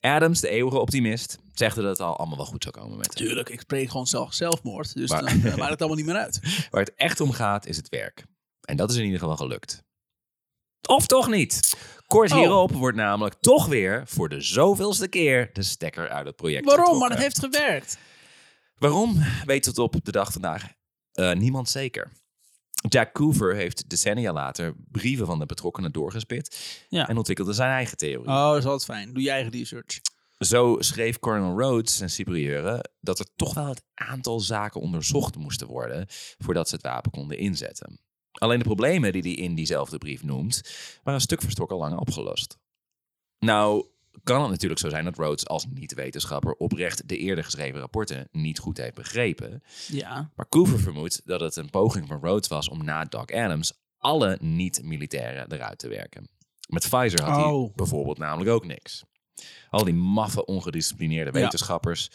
Adams, de eeuwige optimist, zegt dat het al allemaal wel goed zou komen met hem.
Tuurlijk, ik spreek gewoon zelf, zelfmoord. Dus
Maar-
dan maakt het allemaal niet meer uit. [laughs]
Waar het echt om gaat is het werk. En dat is in ieder geval gelukt. Of toch niet. Kort
Oh.
hierop wordt namelijk toch weer voor de zoveelste keer de stekker uit het project
Waarom? Maar het heeft gewerkt.
Waarom weet tot op de dag vandaag eh, niemand zeker. Jack Coover heeft decennia later brieven van de betrokkenen doorgespit
Ja.
en ontwikkelde zijn eigen theorie.
Oh, dat is altijd fijn. Doe je eigen research.
Zo schreef Colonel Rhodes, zijn superieuren, dat er toch wel het aantal zaken onderzocht moesten worden voordat ze het wapen konden inzetten. Alleen de problemen die hij in diezelfde brief noemt, waren een stuk voor stuk al lang opgelost. Nou, kan het natuurlijk zo zijn dat Rhodes als niet-wetenschapper oprecht de eerder geschreven rapporten niet goed heeft begrepen.
Ja.
Maar Coover vermoedt dat het een poging van Rhodes was om na Doc Adams alle niet-militairen eruit te werken. Met Pfizer had hij
Oh.
bijvoorbeeld namelijk ook niks. Al die maffe, ongedisciplineerde
Ja.
wetenschappers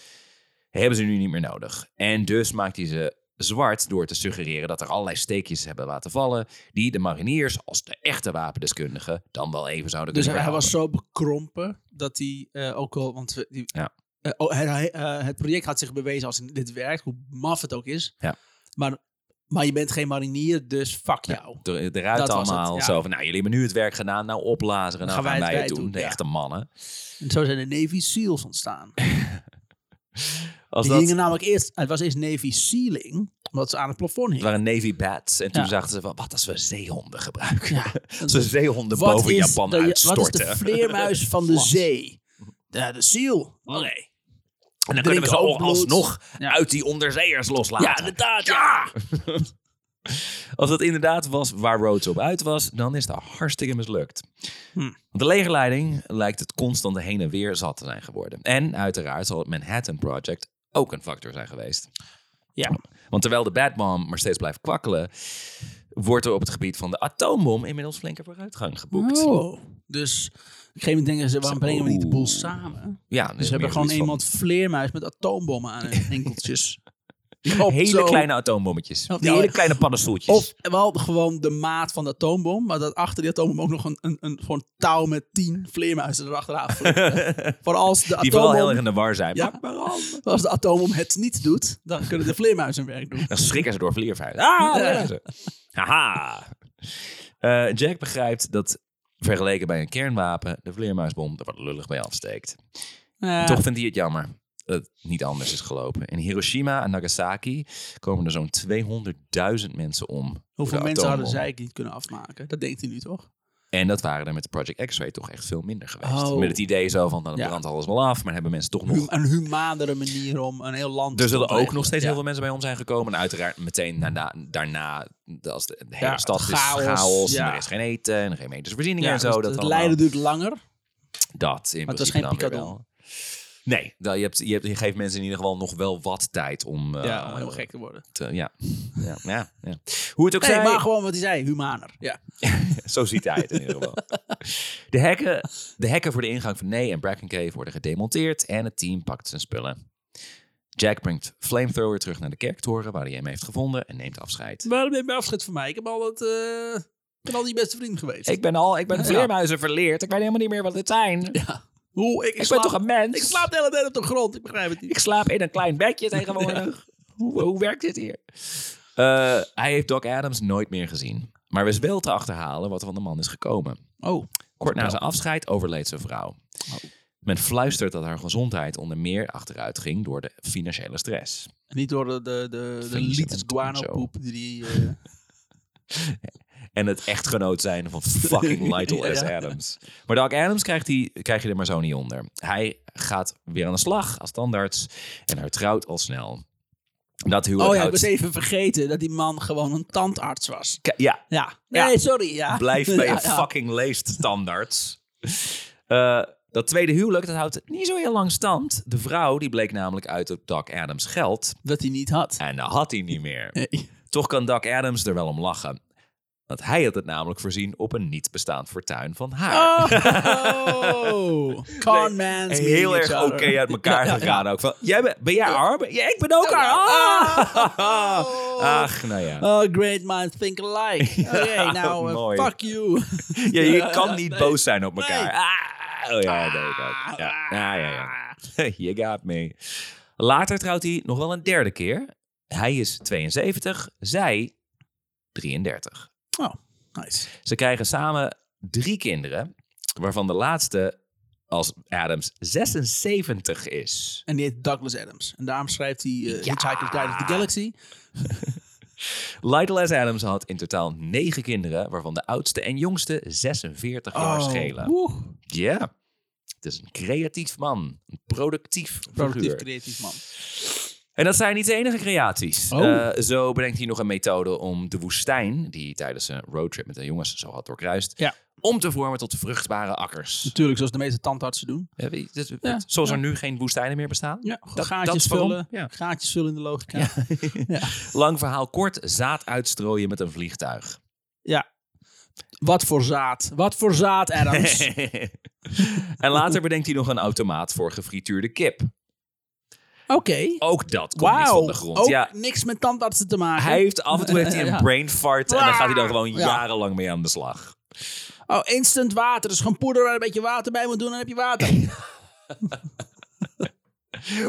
hebben ze nu niet meer nodig. En dus maakt hij ze zwart door te suggereren dat er allerlei steekjes hebben laten vallen die de mariniers als de echte wapendeskundigen dan wel even zouden
Dus
kunnen
hij was zo bekrompen dat hij eh, ook al... Want die,
Ja.
eh, oh, hij- eh, het project had zich bewezen als dit werkt, hoe maf het ook is.
Ja.
Maar, maar je bent geen marinier, dus fuck jou.
Er, eruit
Dat was het,
allemaal
ja.
zo van, nou jullie hebben nu het werk gedaan, nou oplazeren, nou
Dan
gaan
gaan
wij het
het
doen,
doen,
de
ja.
echte mannen.
En zo zijn de Navy SEALs ontstaan. [laughs]
Als
Die
dat,
hingen namelijk eerst... Het was eerst Navy SEAling, omdat ze aan het plafond
Het
hingen.
waren Navy Bats. En toen
Ja.
zagen ze van, wat als we zeehonden gebruiken?
Ja. [laughs]
Als we zeehonden
Wat
boven Japan
de- Wat is
uitstorten.
de vleermuis [laughs] van de zee? Ja, de seal. Oké.
en dan kunnen we ze alsnog
Ja.
uit die onderzeeërs loslaten.
Ja, inderdaad. Ja. [laughs] [laughs]
Als dat inderdaad was waar Rhodes op uit was, dan is dat hartstikke mislukt.
Hm.
Want de legerleiding lijkt het constante heen en weer zat te zijn geworden. En uiteraard zal het Manhattan Project ook een factor zijn geweest.
Ja.
Want terwijl de Bad Bomb maar steeds blijft kwakkelen, wordt er op het gebied van de atoombom inmiddels flinke vooruitgang geboekt.
Oh. Dus op een gegeven moment denken ze, waarom brengen we niet de boel samen?
Ja,
Dus we hebben gewoon iemand vleermuis met atoombommen aan hun [laughs] enkeltjes. Op
hele
zo-
kleine atoombommetjes.
Ja,
Die hele kleine paddenstoeltjes.
Of wel gewoon de maat van de atoombom, maar dat achter die atoombom ook nog een, een, een gewoon touw met tien vleermuizen erachteraan vliegen. [laughs] Voor als de
die vooral heel erg in de war zijn.
Ja. [laughs]
Maar
als de atoombom het niet doet, dan kunnen de vleermuizen hun werk doen.
Dan schrikken ze door vleervuil. Ah, ze. Haha. Eh, Jack begrijpt dat vergeleken bij een kernwapen de vleermuisbom er wat lullig bij afsteekt. Toch vindt hij het jammer. Het niet anders is gelopen. In Hiroshima en Nagasaki komen er zo'n 200.000 mensen om.
Hoeveel mensen hadden zij niet kunnen afmaken? Dat denkt u nu toch?
En dat waren er met de Project X-Ray toch echt veel minder geweest.
Oh.
Met het idee zo van, dan
Ja.
brandt alles wel af. Maar hebben mensen toch nog...
Een humanere manier om een heel land
Er zullen ook nog steeds
Ja.
heel veel mensen bij om zijn gekomen. En uiteraard meteen daarna, daarna als de, de hele
Ja,
stad
chaos,
is chaos. En er is geen eten en geen medische voorzieningen en zo.
dus
dat
het lijden duurt langer.
Dat in
Maar het was
principe
geen
dan wel. Nee, je, hebt, je, hebt, je geeft mensen in ieder geval nog wel wat tijd om... eh,
ja, om helemaal gek te worden.
te- ja. Ja, ja, ja. Hoe het ook
Nee,
zij,
maar gewoon wat hij zei, humaner. Ja. [laughs]
zo ziet hij het in ieder geval. [laughs] De hekken, de hekken voor de ingang van Nee en Bracken Cave worden gedemonteerd en het team pakt zijn spullen. Jack brengt Flamethrower terug naar de kerktoren waar hij hem heeft gevonden en neemt afscheid.
Waarom neem je afscheid van mij? Ik heb altijd, eh, ik ben al die beste vriend geweest.
Ik ben al, ik ben vleermuizen verleerd. Ik weet helemaal niet meer wat het zijn.
ja. Hoe? Ik,
Ik ben
slaap-
toch een mens?
Ik slaap de hele tijd op de grond. Ik begrijp het niet.
Ik slaap in een klein bedje [laughs] tegenwoordig. hoe, hoe werkt dit hier? Eh, hij heeft Doc Adams nooit meer gezien. Maar wist wel te achterhalen wat er van de man is gekomen.
Oh.
Kort na zijn afscheid overleed zijn vrouw. Men fluistert dat haar gezondheid onder meer achteruit ging door de financiële stress.
Niet door de, de, de, de liters guano poep die die... [laughs]
En het echtgenoot zijn van fucking [laughs] Lytle S. Adams. Maar Doc Adams krijgt hij, krijg je er maar zo niet onder. Hij gaat weer aan de slag als tandarts en hertrouwt al snel. Dat huwelijk
oh ja, ik
houdt-
was even vergeten dat die man gewoon een tandarts was.
K- Ja,
Ja.
Ja.
Nee, sorry. Ja.
Blijf bij [laughs]
Ja,
je
ja.
fucking leest, tandarts. Eh, dat tweede huwelijk, dat houdt niet zo heel lang stand. De vrouw, die bleek namelijk uit op Doc Adams geld.
Dat hij niet had.
En dat had hij niet meer.
Nee.
Toch kan Doc Adams er wel om lachen. Want hij had het namelijk voorzien op een niet bestaand fortuin van haar.
Oh, [laughs] con man.
Heel erg oké uit elkaar gegaan ook. Van, jij ben, ben jij arm? Ja, ik ben ook arm. Ah. [laughs] Ach, nou ja.
Oh, great minds think alike. [laughs] Oké, nou, uh,
Mooi.
fuck you.
Ja, je kan niet
Nee.
boos zijn op elkaar.
Nee.
Ah, oh ja, dat ik ook. Ja, ja, ja. ja. You got me. Later trouwt hij nog wel een derde keer. Hij is 72, zij 33.
Oh, nice.
Ze krijgen samen drie kinderen, waarvan de laatste als Adams 76 is.
En die heet Douglas Adams. En daarom schrijft hij uh,
Ja.
Hitchhiker's Guide to the Galaxy. [laughs]
Lytle S. Adams had in totaal negen kinderen, waarvan de oudste en jongste 46 jaar schelen.
woe.
Ja, het is een creatief man, een productief,
Productief,
figuur.
creatief man.
En dat zijn niet de enige creaties.
Oh.
Eh, zo bedenkt hij nog een methode om de woestijn, die tijdens een roadtrip met de jongens zo had doorkruist,
Ja.
om te vormen tot vruchtbare akkers.
Natuurlijk, zoals de meeste tandartsen doen.
Ja, weet
Ja,
zoals er
ja.
nu geen woestijnen meer bestaan.
Ja,
dat
gaatjes
waarom.
vullen.
Ja.
Gaatjes vullen in de logica. Ja. [laughs] ja. [laughs]
Lang verhaal kort, zaad uitstrooien met een vliegtuig.
Wat voor zaad. Wat voor zaad, Adams. [laughs]
en later bedenkt hij nog een automaat voor gefrituurde kip.
Oké.
Ook dat komt niet
Wauw.
van de grond.
Ook
Ja,
niks met tandartsen te maken.
hij heeft af en toe heeft hij een [laughs]
Ja.
brain fart en daar gaat hij dan gewoon
Ja.
jarenlang mee aan de slag.
Oh, instant water. Dus gewoon poeder waar een beetje water bij moet doen. Dan heb je water. [laughs] [laughs]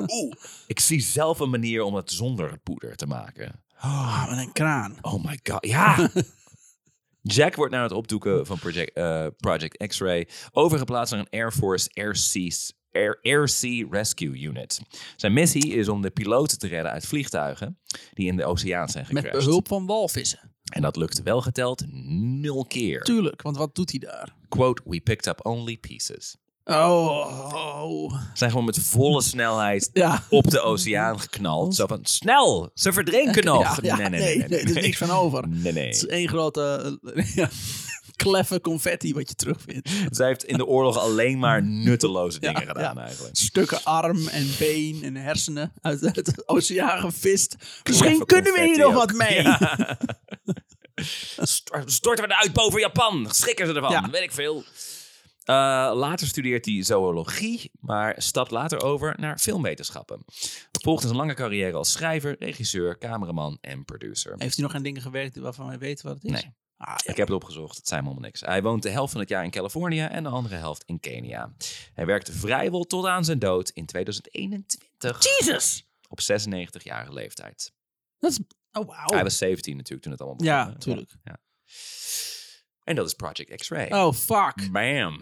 Oeh, ik zie zelf een manier om het zonder poeder te maken.
Oh, met een kraan.
Oh my god, ja! Jack wordt na het opdoeken van Project, eh, Project X-Ray overgeplaatst naar een Air Force Air Sea, Air, Air Sea Rescue Unit. Zijn missie is om de piloten te redden uit vliegtuigen die in de oceaan zijn
Met
gecrashed.
behulp van walvissen.
En dat lukt wel geteld nul keer.
Tuurlijk, want wat doet hij daar?
Quote, we picked up only pieces.
Oh. oh.
Ze zijn gewoon met volle snelheid
Ja.
op de oceaan geknald. Zo van, snel, ze verdrinken nog.
Ja, ja, nee, nee, er is niks van over.
Nee, nee.
Het is één grote uh, [laughs] ja, kleffe confetti wat je terugvindt.
Zij heeft in de oorlog alleen maar [laughs] nutteloze dingen
Ja,
gedaan
ja.
eigenlijk.
Stukken arm en been en hersenen uit het [laughs] oceaan gevist. Misschien kunnen we hier nog wat mee.
Ja. Storten we eruit boven Japan. Schrikken ze ervan. Weet ik veel. Eh, later studeert hij zoologie, maar stapt later over naar filmwetenschappen. Volgens een lange carrière als schrijver, regisseur, cameraman en producer.
Heeft hij nog aan dingen gewerkt waarvan wij weten wat het is?
Nee.
Ah, ja.
Ik heb het opgezocht, het zijn helemaal niks. Hij woont de helft van het jaar in Californië en de andere helft in Kenia. Hij werkte vrijwel tot aan zijn dood in 2021
Jesus!
op 96-jarige leeftijd.
Dat is... Oh, wauw.
Hij was 17 natuurlijk toen het allemaal begon.
Ja,
hè?
tuurlijk.
Ja. En dat is Project X-Ray.
Oh, fuck.
Bam.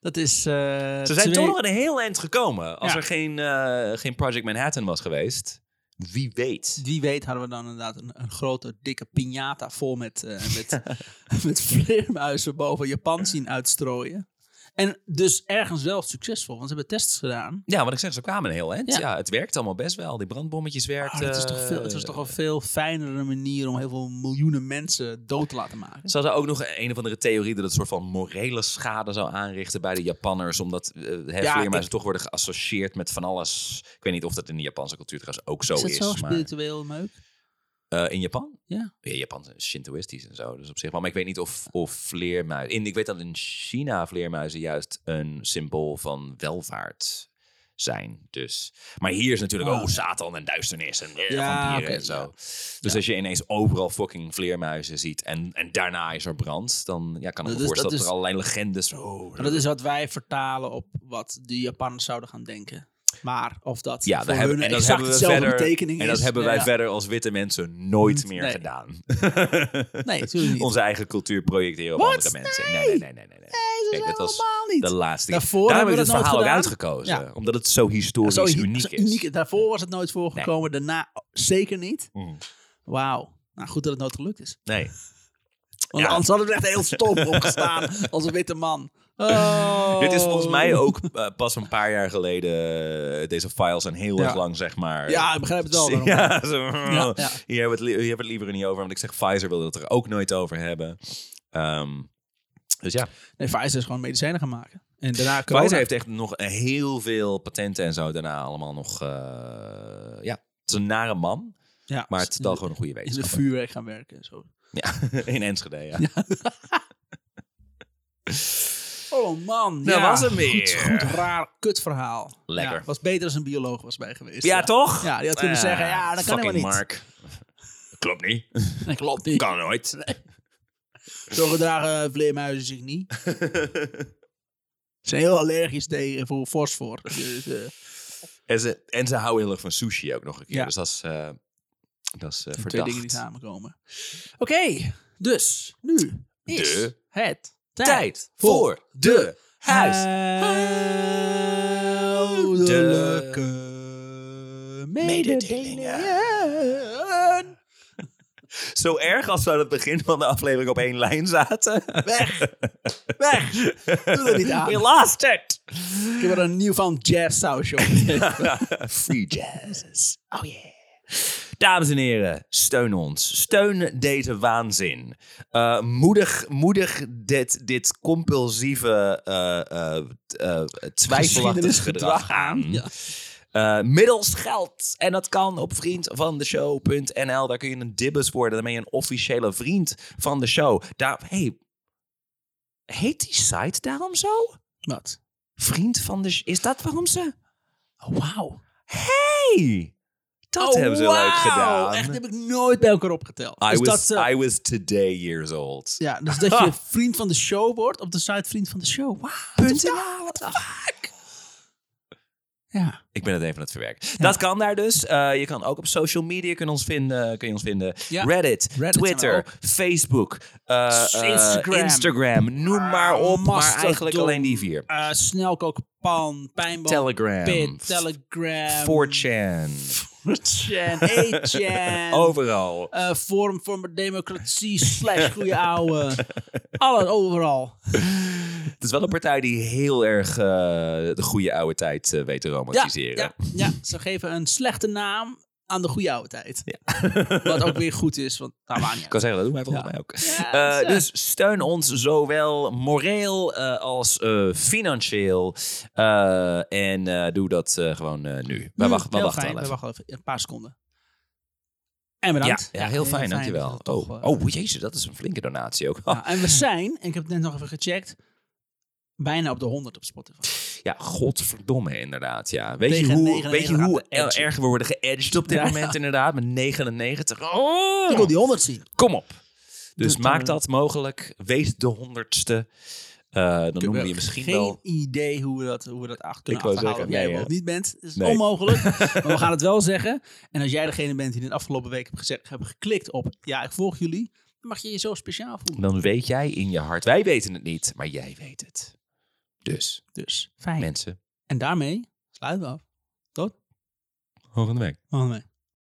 Dat is. eh,
Ze zijn
twee-
toch nog een heel eind gekomen. Als
Ja.
er geen, eh, geen Project Manhattan was geweest. Wie weet.
Wie weet hadden we dan inderdaad een, grote, dikke piñata vol met, eh, met, [laughs] met vleermuizen boven Japan zien uitstrooien. En dus ergens wel succesvol, want ze hebben tests gedaan.
Ja, wat ik zeg, ze kwamen een heel eind. Ja.
Ja.
het werkt allemaal best wel. Die brandbommetjes werkten.
Oh, het, is toch veel, het is toch een veel fijnere manier om heel veel miljoenen mensen dood te laten maken.
Ze hadden ook nog een of andere theorie dat het een soort van morele schade zou aanrichten bij de Japanners. Omdat uh,
ik-
toch worden geassocieerd met van alles. Ik weet niet of dat in de Japanse cultuur trouwens ook zo is.
is het zo
maar,
spiritueel meuk?
Eh, in Japan?
Ja.
Japan is Shintoïstisch en zo. Dus op zich wel. Maar ik weet niet of, of vleermuizen... In, ik weet dat in China vleermuizen juist een symbool van welvaart zijn. Dus. Maar hier is natuurlijk
Oh.
oh, Satan en duisternis en eh,
Ja,
vampieren en zo.
ja.
Dus
Ja.
als je ineens overal fucking vleermuizen ziet en, en daarna is er brand, dan ja, kan ik me
Dat is-
voorstellen dat,
dat
er allerlei legendes... Oh,
Maar dat is wat wij vertalen op wat de Japanners zouden gaan denken. Maar of dat
ja,
voor
hebben, en dat
exact
hebben we
dezelfde
verder,
betekening
en dat
is,
hebben
nou
wij
ja.
verder als witte mensen nooit meer
Nee.
gedaan.
Nee, natuurlijk [laughs] niet.
Onze eigen cultuur projecteren op andere mensen. Nee, nee, nee, nee. nee, nee.
Nee,
Kijk,
dat
was
helemaal niet.
De laatste.
Daarvoor
Daarom heb
hebben
ik
we
het verhaal ook uitgekozen.
Ja.
Omdat het zo historisch
Zo
uniek
zo
is.
uniek. Daarvoor was het nooit voorgekomen, daarna zeker niet.
Mm.
Wauw. Nou, goed dat het nooit gelukt is.
Nee. [laughs]
Want
Ja.
anders hadden we er echt heel stom [laughs] opgestaan als een witte man. Oh.
Dit is volgens mij ook eh, pas een paar jaar geleden. eh, deze files zijn heel
Ja.
erg lang, zeg maar.
Ja, ik begrijp het wel. [laughs] waarom.
Ja, zo,
Ja, [laughs] ja.
Hier hebben we het, li- hier hebben we het liever niet over. Want ik zeg, Pfizer wilde het er ook nooit over hebben. Ehm, dus ja,
Nee, Pfizer is gewoon medicijnen gaan maken. En daarna corona.
Pfizer heeft echt nog heel veel patenten en zo daarna allemaal nog. eh, ja, het is een nare man.
ja,
Maar het is wel gewoon een goede
in de vuurwerk gaan werken en zo.
Ja, [laughs] in Enschede, ja. [laughs]
Oh man.
Dat
ja.
was hem weer.
Goed, goed raar kutverhaal.
Lekker.
Ja, was beter als een bioloog was bij geweest.
Ja, toch?
Ja, die had kunnen
Ah,
zeggen, ja, dat kan helemaal niet.
Mark. [laughs] Klopt niet.
Dat klopt niet.
Kan nooit.
Zo gedragen vleermuizen zich niet. Ze zijn heel allergisch tegen voor fosfor. Dus, eh,
En ze, en ze houden heel erg van sushi ook nog een keer.
Ja.
Dus dat is, eh, dat is eh,
twee
verdacht.
dingen die samenkomen. Oké, dus nu is
De
het
Tijd voor de huis.
Huishoudelijke
mededelingen. [laughs] Zo erg als we aan het begin van de aflevering op één lijn zaten.
Weg. Weg. Doe er niet aan. [laughs]
We lost it.
Ik heb er een nieuw van jazz sausje op. [laughs]
Free jazz. Oh yeah. Dames en heren, steun ons. Steun deze waanzin. Eh, moedig moedig dit, dit compulsieve, eh, twijfelachtig gedrag aan.
Ja.
Middels geld. En dat kan op vriendvandeshow.nl. Daar kun je een dibbes worden. Dan ben je een officiële vriend van de show. Daar, hey, heet die site daarom zo?
Wat?
Vriend van de... Is dat waarom ze...
Oh, wauw.
Hey, dat
Oh,
hebben ze leuk
wauw.
gedaan.
Echt, heb ik nooit bij elkaar opgeteld.
I,
dus
was,
dat, eh,
I was today years old.
ja, dus dat je [laughs] vriend van de show wordt op de site vriend van de show. Wauw.
Punt what the fuck?
Ja.
Ik ben het even aan het verwerken. Dat kan daar dus. Eh, je kan ook op social media kun ons vinden. Kun je ons vinden.
Ja.
Reddit, Twitter,
ook.
Facebook, eh,
Instagram.
Instagram. Noem maar op. Maar eigenlijk alleen die vier.
Eh, snelkookpan, pijnboom,
Telegram.
pit, telegram,
4chan.
4chan, 8chan.
Overal.
eh, Forum voor Democratie, slash goede ouwe. Alles, overal.
Het is wel een partij die heel erg eh, de goede oude tijd eh, weet te
Ja,
romantiseren.
ja, ja, ze geven een slechte naam aan de goede oude tijd. [laughs] Wat ook weer goed is, want waren
Ik kan zeggen, dat doen wij volgens
Ja.
mij ook.
Ja,
Eh, dus steun ons zowel moreel eh, als eh, financieel. Eh, en eh, doe dat eh, gewoon eh, nu. We, wachten, we
heel
wachten
fijn.
wel
We
even.
wachten even een paar seconden. En
Ja,
bedankt.
ja, heel fijn, dankjewel. Oh, oh, jezus, dat is een flinke donatie ook.
ja, en we zijn, en ik heb het net nog even gecheckt, bijna op de 100 op Spotify.
Ja, godverdomme inderdaad. Ja. Weet, je hoe,
99
weet je hoe erg we worden geëdged op dit [laughs]
Ja.
moment inderdaad? Met 99. Oh,
Ik wil die 100 zien.
Kom op. Dus
Dat,
maak
eh,
dat mogelijk. Wees de honderdste. Eh, dan noemen we je misschien
geen
wel...
idee hoe we dat, hoe we dat achter kunnen
Ik
achterhalen. Of jij
nee,
wel
hè?
niet bent, is
Nee.
onmogelijk. [laughs] maar we gaan het wel zeggen. En als jij degene bent die in de afgelopen week hebt, gezegd, hebben geklikt op ja, ik volg jullie, dan mag je je zo speciaal voelen.
Dan weet jij in je hart. Wij weten het niet, maar jij weet het. Dus,
Dus, fijn.
mensen,
En daarmee sluiten we af. Tot
volgende week.
volgende week.